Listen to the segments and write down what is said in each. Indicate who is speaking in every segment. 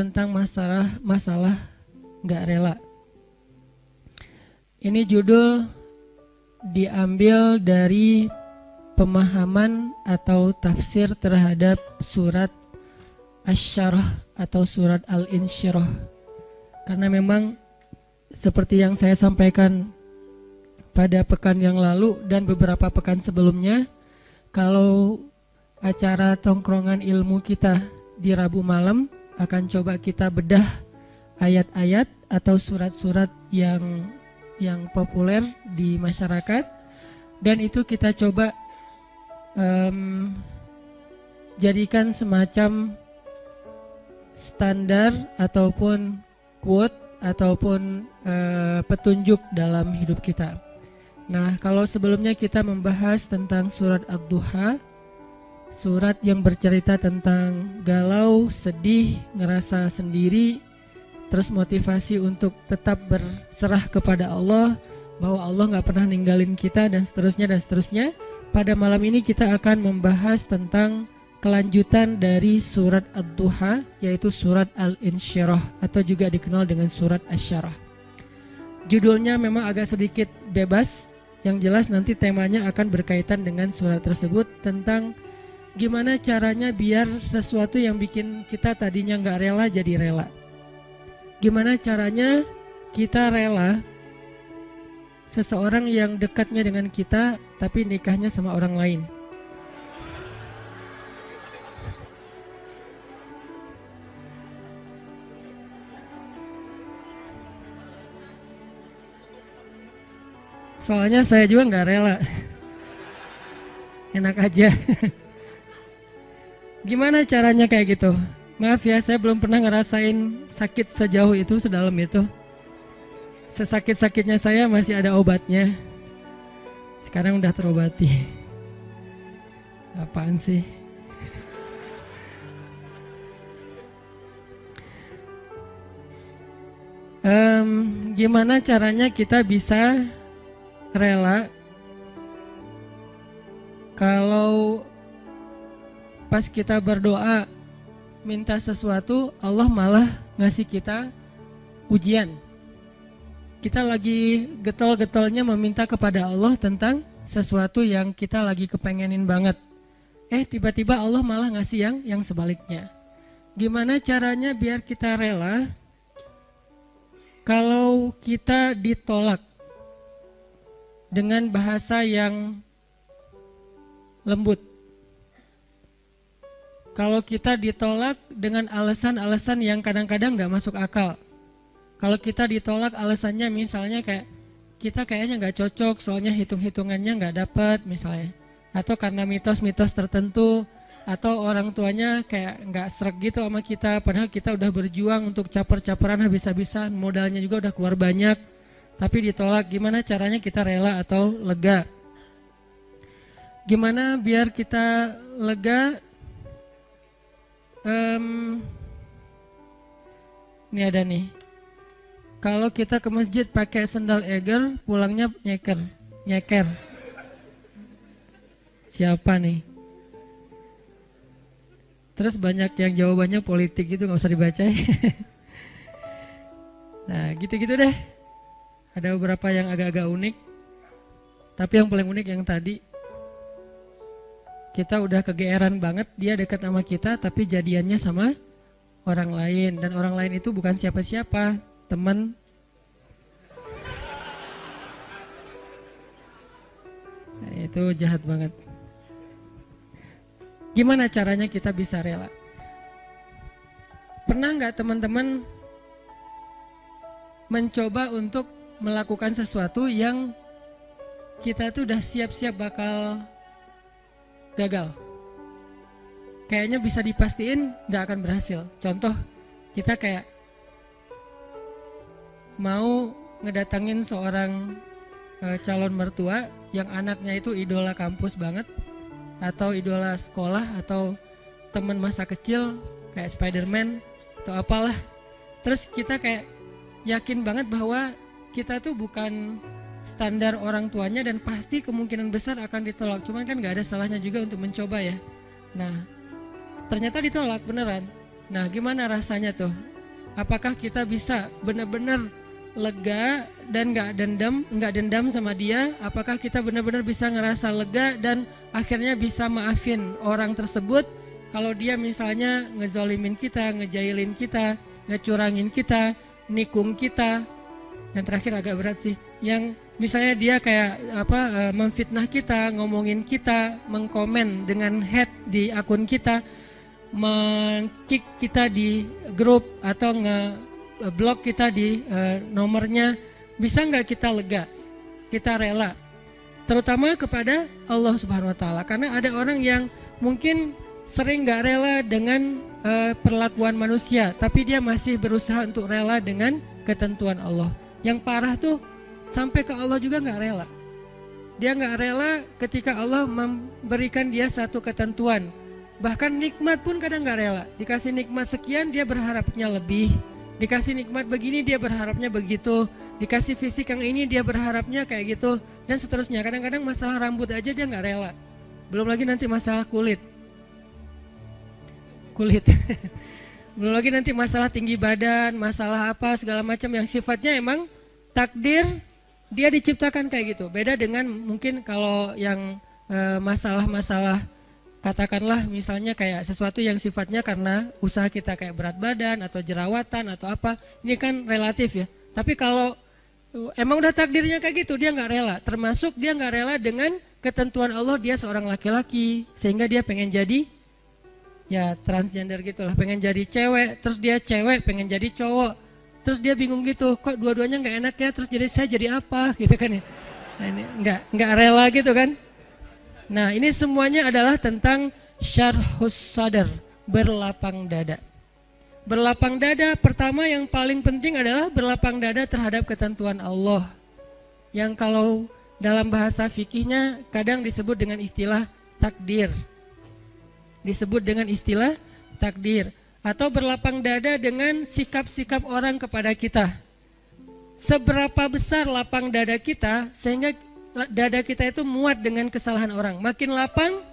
Speaker 1: tentang masalah masalah nggak rela. Ini judul diambil dari pemahaman atau tafsir terhadap surat Asy-Syarah atau surat Al-Insyirah. Karena memang seperti yang saya sampaikan pada pekan yang lalu dan beberapa pekan sebelumnya, kalau acara tongkrongan ilmu kita di Rabu malam akan coba kita bedah ayat-ayat atau surat-surat yang yang populer di masyarakat dan itu kita coba um, jadikan semacam standar ataupun quote ataupun uh, petunjuk dalam hidup kita. Nah, kalau sebelumnya kita membahas tentang surat Ad-Duha, Surat yang bercerita tentang galau, sedih, ngerasa sendiri, terus motivasi untuk tetap berserah kepada Allah, bahwa Allah nggak pernah ninggalin kita dan seterusnya dan seterusnya. Pada malam ini kita akan membahas tentang kelanjutan dari surat Ad-Duha yaitu surat Al-Insyirah atau juga dikenal dengan surat Asyarah. Judulnya memang agak sedikit bebas, yang jelas nanti temanya akan berkaitan dengan surat tersebut tentang gimana caranya biar sesuatu yang bikin kita tadinya nggak rela jadi rela. Gimana caranya kita rela seseorang yang dekatnya dengan kita tapi nikahnya sama orang lain. Soalnya saya juga nggak rela. Enak aja. Gimana caranya kayak gitu? Maaf ya, saya belum pernah ngerasain sakit sejauh itu, sedalam itu. Sesakit-sakitnya saya masih ada obatnya. Sekarang udah terobati. Apaan sih? Um, gimana caranya kita bisa rela kalau pas kita berdoa minta sesuatu, Allah malah ngasih kita ujian. Kita lagi getol-getolnya meminta kepada Allah tentang sesuatu yang kita lagi kepengenin banget. Eh tiba-tiba Allah malah ngasih yang yang sebaliknya. Gimana caranya biar kita rela kalau kita ditolak dengan bahasa yang lembut? Kalau kita ditolak dengan alasan-alasan yang kadang-kadang nggak masuk akal. Kalau kita ditolak alasannya misalnya kayak kita kayaknya nggak cocok soalnya hitung-hitungannya nggak dapat misalnya. Atau karena mitos-mitos tertentu atau orang tuanya kayak nggak serak gitu sama kita padahal kita udah berjuang untuk caper-caperan habis-habisan modalnya juga udah keluar banyak tapi ditolak gimana caranya kita rela atau lega gimana biar kita lega Um, ini ada nih. Kalau kita ke masjid pakai sendal eger, pulangnya nyeker, nyeker. Siapa nih? Terus banyak yang jawabannya politik gitu nggak usah dibaca. nah gitu-gitu deh. Ada beberapa yang agak-agak unik. Tapi yang paling unik yang tadi kita udah kegeeran banget dia dekat sama kita tapi jadiannya sama orang lain. Dan orang lain itu bukan siapa-siapa teman nah, itu jahat banget. Gimana caranya kita bisa rela? Pernah nggak teman-teman mencoba untuk melakukan sesuatu yang kita tuh udah siap-siap bakal gagal. Kayaknya bisa dipastiin nggak akan berhasil. Contoh, kita kayak mau ngedatangin seorang e, calon mertua yang anaknya itu idola kampus banget atau idola sekolah atau teman masa kecil kayak Spider-Man atau apalah. Terus kita kayak yakin banget bahwa kita tuh bukan standar orang tuanya dan pasti kemungkinan besar akan ditolak. Cuman kan nggak ada salahnya juga untuk mencoba ya. Nah, ternyata ditolak beneran. Nah, gimana rasanya tuh? Apakah kita bisa benar-benar lega dan nggak dendam, nggak dendam sama dia? Apakah kita benar-benar bisa ngerasa lega dan akhirnya bisa maafin orang tersebut kalau dia misalnya ngezolimin kita, ngejailin kita, ngecurangin kita, nikung kita, dan terakhir agak berat sih, yang misalnya dia kayak apa uh, memfitnah kita, ngomongin kita, mengkomen dengan head di akun kita, mengkick kita di grup atau nge-block kita di uh, nomornya, bisa nggak kita lega? Kita rela. Terutama kepada Allah Subhanahu wa taala karena ada orang yang mungkin sering nggak rela dengan uh, perlakuan manusia, tapi dia masih berusaha untuk rela dengan ketentuan Allah. Yang parah tuh sampai ke Allah juga nggak rela. Dia nggak rela ketika Allah memberikan dia satu ketentuan. Bahkan nikmat pun kadang nggak rela. Dikasih nikmat sekian dia berharapnya lebih. Dikasih nikmat begini dia berharapnya begitu. Dikasih fisik yang ini dia berharapnya kayak gitu. Dan seterusnya. Kadang-kadang masalah rambut aja dia nggak rela. Belum lagi nanti masalah kulit. Kulit. Belum lagi nanti masalah tinggi badan, masalah apa segala macam yang sifatnya emang takdir dia diciptakan kayak gitu. Beda dengan mungkin kalau yang eh, masalah-masalah katakanlah misalnya kayak sesuatu yang sifatnya karena usaha kita kayak berat badan atau jerawatan atau apa, ini kan relatif ya. Tapi kalau eh, emang udah takdirnya kayak gitu, dia nggak rela. Termasuk dia nggak rela dengan ketentuan Allah dia seorang laki-laki sehingga dia pengen jadi ya transgender gitulah, pengen jadi cewek, terus dia cewek pengen jadi cowok Terus dia bingung gitu, kok dua-duanya nggak enak ya, terus jadi saya jadi apa gitu kan ya. Nah, ini nggak nggak rela gitu kan. Nah ini semuanya adalah tentang syarhus sadar, berlapang dada. Berlapang dada pertama yang paling penting adalah berlapang dada terhadap ketentuan Allah. Yang kalau dalam bahasa fikihnya kadang disebut dengan istilah takdir. Disebut dengan istilah takdir atau berlapang dada dengan sikap-sikap orang kepada kita. Seberapa besar lapang dada kita sehingga dada kita itu muat dengan kesalahan orang. Makin lapang,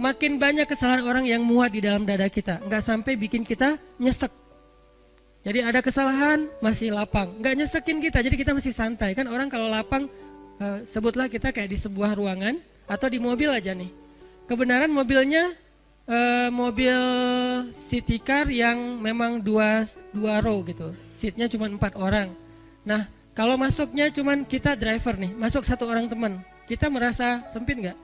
Speaker 1: makin banyak kesalahan orang yang muat di dalam dada kita. Enggak sampai bikin kita nyesek. Jadi ada kesalahan masih lapang, enggak nyesekin kita, jadi kita masih santai. Kan orang kalau lapang, eh, sebutlah kita kayak di sebuah ruangan atau di mobil aja nih. Kebenaran mobilnya uh, mobil city car yang memang dua dua row gitu, seatnya cuma empat orang. Nah kalau masuknya cuma kita driver nih, masuk satu orang teman, kita merasa sempit nggak?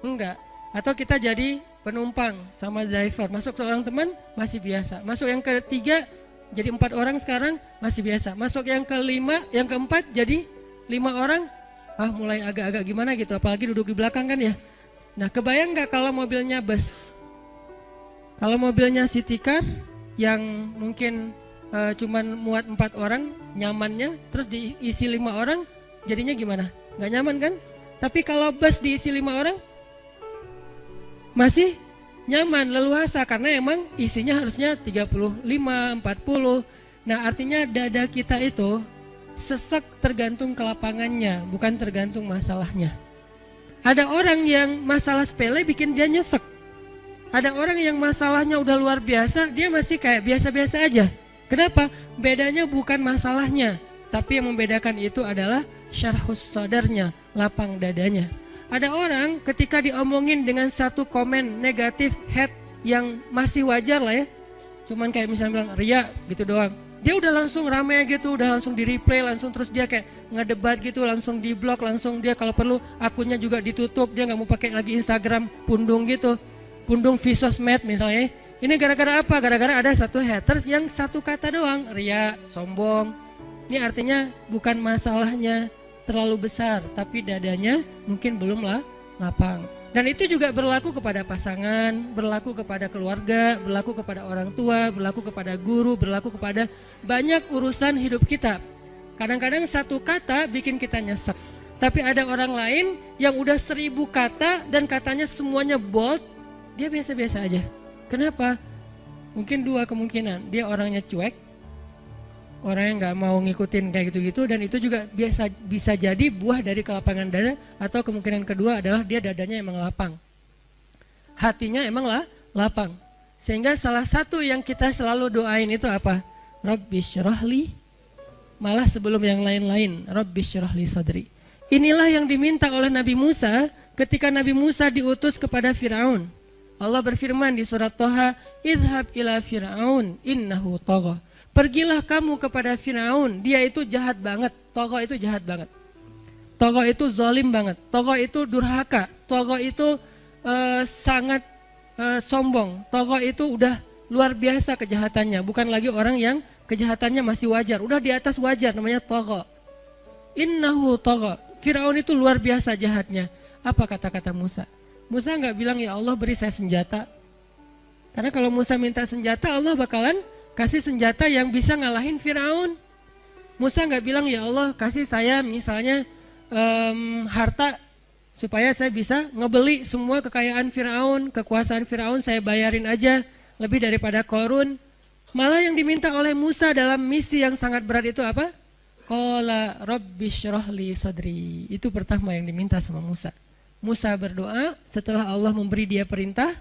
Speaker 1: Enggak. Atau kita jadi penumpang sama driver, masuk seorang teman masih biasa. Masuk yang ketiga jadi empat orang sekarang masih biasa. Masuk yang kelima, yang keempat jadi lima orang, ah mulai agak-agak gimana gitu. Apalagi duduk di belakang kan ya. Nah kebayang nggak kalau mobilnya bus? Kalau mobilnya city car yang mungkin uh, cuman muat empat orang nyamannya, terus diisi lima orang, jadinya gimana? Gak nyaman kan? Tapi kalau bus diisi lima orang, masih nyaman, leluasa karena emang isinya harusnya 35, 40. Nah artinya dada kita itu sesek tergantung kelapangannya, bukan tergantung masalahnya. Ada orang yang masalah sepele bikin dia nyesek. Ada orang yang masalahnya udah luar biasa, dia masih kayak biasa-biasa aja. Kenapa? Bedanya bukan masalahnya, tapi yang membedakan itu adalah syarhus sadarnya, lapang dadanya. Ada orang ketika diomongin dengan satu komen negatif head yang masih wajar lah ya. Cuman kayak misalnya bilang ria gitu doang. Dia udah langsung rame gitu, udah langsung di replay, langsung terus dia kayak ngedebat gitu, langsung di blok, langsung dia kalau perlu akunnya juga ditutup, dia nggak mau pakai lagi Instagram pundung gitu pundung visosmed misalnya. Ini gara-gara apa? Gara-gara ada satu haters yang satu kata doang, ria, sombong. Ini artinya bukan masalahnya terlalu besar, tapi dadanya mungkin belum lah lapang. Dan itu juga berlaku kepada pasangan, berlaku kepada keluarga, berlaku kepada orang tua, berlaku kepada guru, berlaku kepada banyak urusan hidup kita. Kadang-kadang satu kata bikin kita nyesek. Tapi ada orang lain yang udah seribu kata dan katanya semuanya bold, dia biasa-biasa aja. Kenapa? Mungkin dua kemungkinan. Dia orangnya cuek, orang yang nggak mau ngikutin kayak gitu-gitu, dan itu juga biasa bisa jadi buah dari kelapangan dada, atau kemungkinan kedua adalah dia dadanya emang lapang. Hatinya emang lah lapang. Sehingga salah satu yang kita selalu doain itu apa? Rabbi syrahli malah sebelum yang lain-lain Rabbi syrahli sadri. Inilah yang diminta oleh Nabi Musa ketika Nabi Musa diutus kepada Firaun. Allah berfirman di surat Toha, "Idhab ila Firaun innahu tagha." Pergilah kamu kepada Firaun, dia itu jahat banget. Togo itu jahat banget. Togo itu zalim banget. Togo itu durhaka. Togo itu uh, sangat uh, sombong. Togo itu udah luar biasa kejahatannya, bukan lagi orang yang kejahatannya masih wajar, udah di atas wajar namanya togo. Innahu togo. Firaun itu luar biasa jahatnya. Apa kata-kata Musa? Musa nggak bilang ya Allah beri saya senjata. Karena kalau Musa minta senjata Allah bakalan kasih senjata yang bisa ngalahin Firaun. Musa nggak bilang ya Allah kasih saya misalnya um, harta supaya saya bisa ngebeli semua kekayaan Firaun, kekuasaan Firaun saya bayarin aja lebih daripada korun. Malah yang diminta oleh Musa dalam misi yang sangat berat itu apa? Qala rabbi syrahli sadri. Itu pertama yang diminta sama Musa. Musa berdoa setelah Allah memberi dia perintah,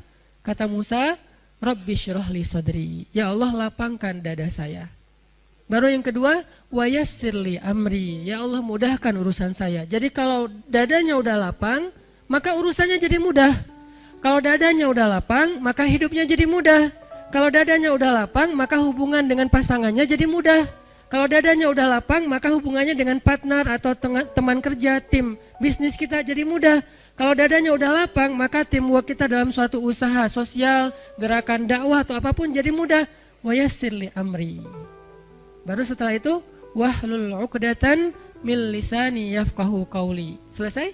Speaker 1: kata Musa, Rabbi syrahli sadri. Ya Allah lapangkan dada saya. Baru yang kedua, wayassirli amri. Ya Allah mudahkan urusan saya. Jadi kalau dadanya udah lapang, maka urusannya jadi mudah. Kalau dadanya udah lapang, maka hidupnya jadi mudah. Kalau dadanya udah lapang, maka hubungan dengan pasangannya jadi mudah. Kalau dadanya udah lapang, maka hubungannya dengan partner atau teman kerja, tim bisnis kita jadi mudah. Kalau dadanya udah lapang, maka teamwork kita dalam suatu usaha sosial, gerakan dakwah atau apa pun jadi mudah. Wayasirli amri. Baru setelah itu, wahlul uqdatan mil lisani yafqahu qawli. Selesai?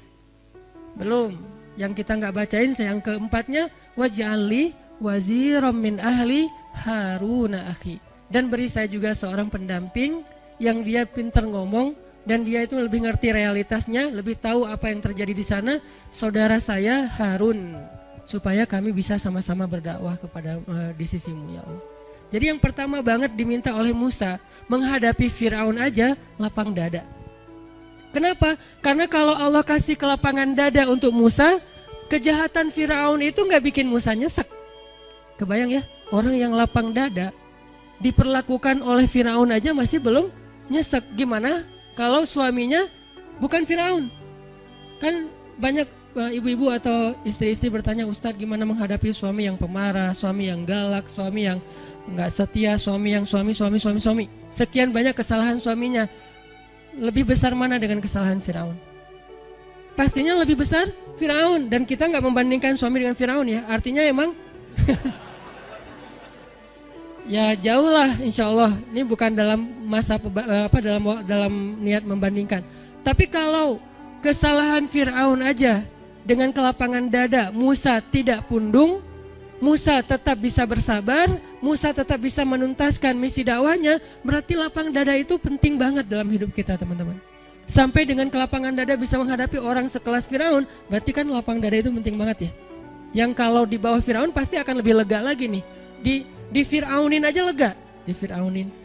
Speaker 1: Belum. Yang kita nggak bacain yang keempatnya, waj'alli waziram min ahli haruna akhi dan beri saya juga seorang pendamping yang dia pintar ngomong dan dia itu lebih ngerti realitasnya, lebih tahu apa yang terjadi di sana, saudara saya Harun supaya kami bisa sama-sama berdakwah kepada uh, di sisimu ya Allah. Jadi yang pertama banget diminta oleh Musa menghadapi Firaun aja lapang dada. Kenapa? Karena kalau Allah kasih kelapangan dada untuk Musa, kejahatan Firaun itu nggak bikin Musa nyesek. Kebayang ya, orang yang lapang dada diperlakukan oleh Firaun aja masih belum nyesek. Gimana kalau suaminya bukan Firaun? Kan banyak eh, ibu-ibu atau istri-istri bertanya Ustadz gimana menghadapi suami yang pemarah, suami yang galak, suami yang nggak setia, suami yang suami, suami, suami, suami. Sekian banyak kesalahan suaminya. Lebih besar mana dengan kesalahan Firaun? Pastinya lebih besar Firaun dan kita nggak membandingkan suami dengan Firaun ya. Artinya emang Ya jauh lah insya Allah. Ini bukan dalam masa eh, apa dalam dalam niat membandingkan. Tapi kalau kesalahan Fir'aun aja dengan kelapangan dada Musa tidak pundung, Musa tetap bisa bersabar, Musa tetap bisa menuntaskan misi dakwahnya, berarti lapang dada itu penting banget dalam hidup kita teman-teman. Sampai dengan kelapangan dada bisa menghadapi orang sekelas Firaun, berarti kan lapang dada itu penting banget ya. Yang kalau di bawah Firaun pasti akan lebih lega lagi nih. Di di Fir'aunin aja lega. Di Fir'aunin.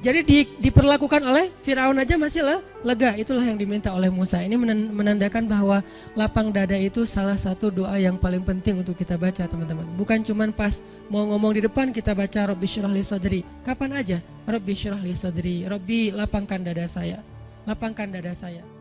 Speaker 1: Jadi di, diperlakukan oleh Firaun aja masih lah, lega. Itulah yang diminta oleh Musa. Ini menandakan bahwa lapang dada itu salah satu doa yang paling penting untuk kita baca teman-teman. Bukan cuma pas mau ngomong di depan kita baca Robbi Shurah li Sodri. Kapan aja? Robbi Shurah li Sodri. Robbi lapangkan dada saya. Lapangkan dada saya.